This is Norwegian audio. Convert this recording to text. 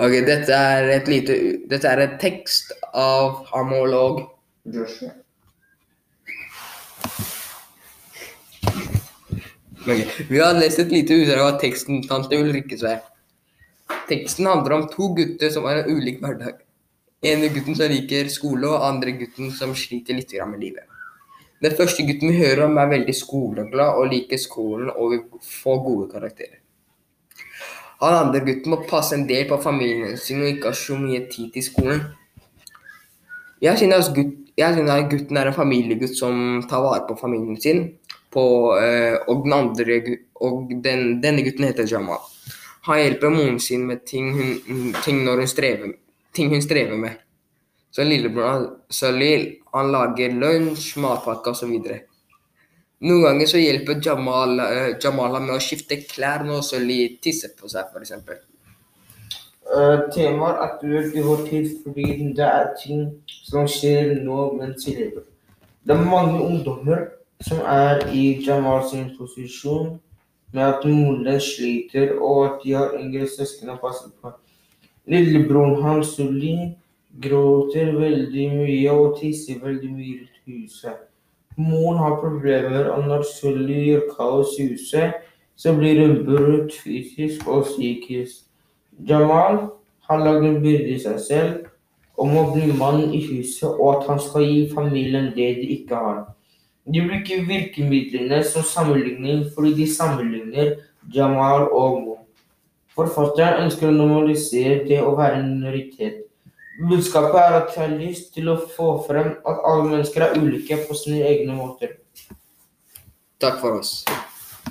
Ok, dette er et lite Dette er en tekst av amolog Joshua. Ok, Vi har lest et lite utdrag av teksten Tante Ulrikkes vei. Teksten handler om to gutter som har en ulik hverdag. ene gutten som liker skole, og andre gutten som sliter litt med livet. Den første gutten vi hører om, er veldig skoleglad og liker skolen og vil få gode karakterer. Han andre gutten må passe en del på familien sin og ikke har så mye tid til skolen. Jeg synes, gutt, jeg synes gutten er en familiegutt som tar vare på familien sin. På, eh, og den andre, og den, denne gutten heter Jamal. Han hjelper moren sin med ting hun, ting hun strever, ting hun strever med. Så lillebror Salil, han lager lunsj, matpakke osv. Noen ganger så hjelper Jamal, uh, Jamala med å skifte klær når Sølvi tisser på seg, f.eks. Uh, Temaet er aktuelt i vår tid fordi det er ting som skjer nå mens vi lever. Det er mange ungdommer som er i Jamal sin posisjon med at moren sliter, og at de har yngre søsken å passe på. Lillebroren hans, Suli, gråter veldig mye og tisser veldig mye rundt huset. Moren har problemer, og når Suli gjør kaos i huset, så blir hun brutt fysisk og psykisk. Jamal har lagd en byrde i seg selv om å bli mann i huset, og at han skal gi familien det de ikke har. De bruker virkemidlene som sammenligning fordi de sammenligner Jamal og Mo. Forfatteren ønsker å normalisere det å være en minoritet. Budskapet er at jeg har lyst til å få frem at alle mennesker er ulike på sine egne måter. Takk for oss.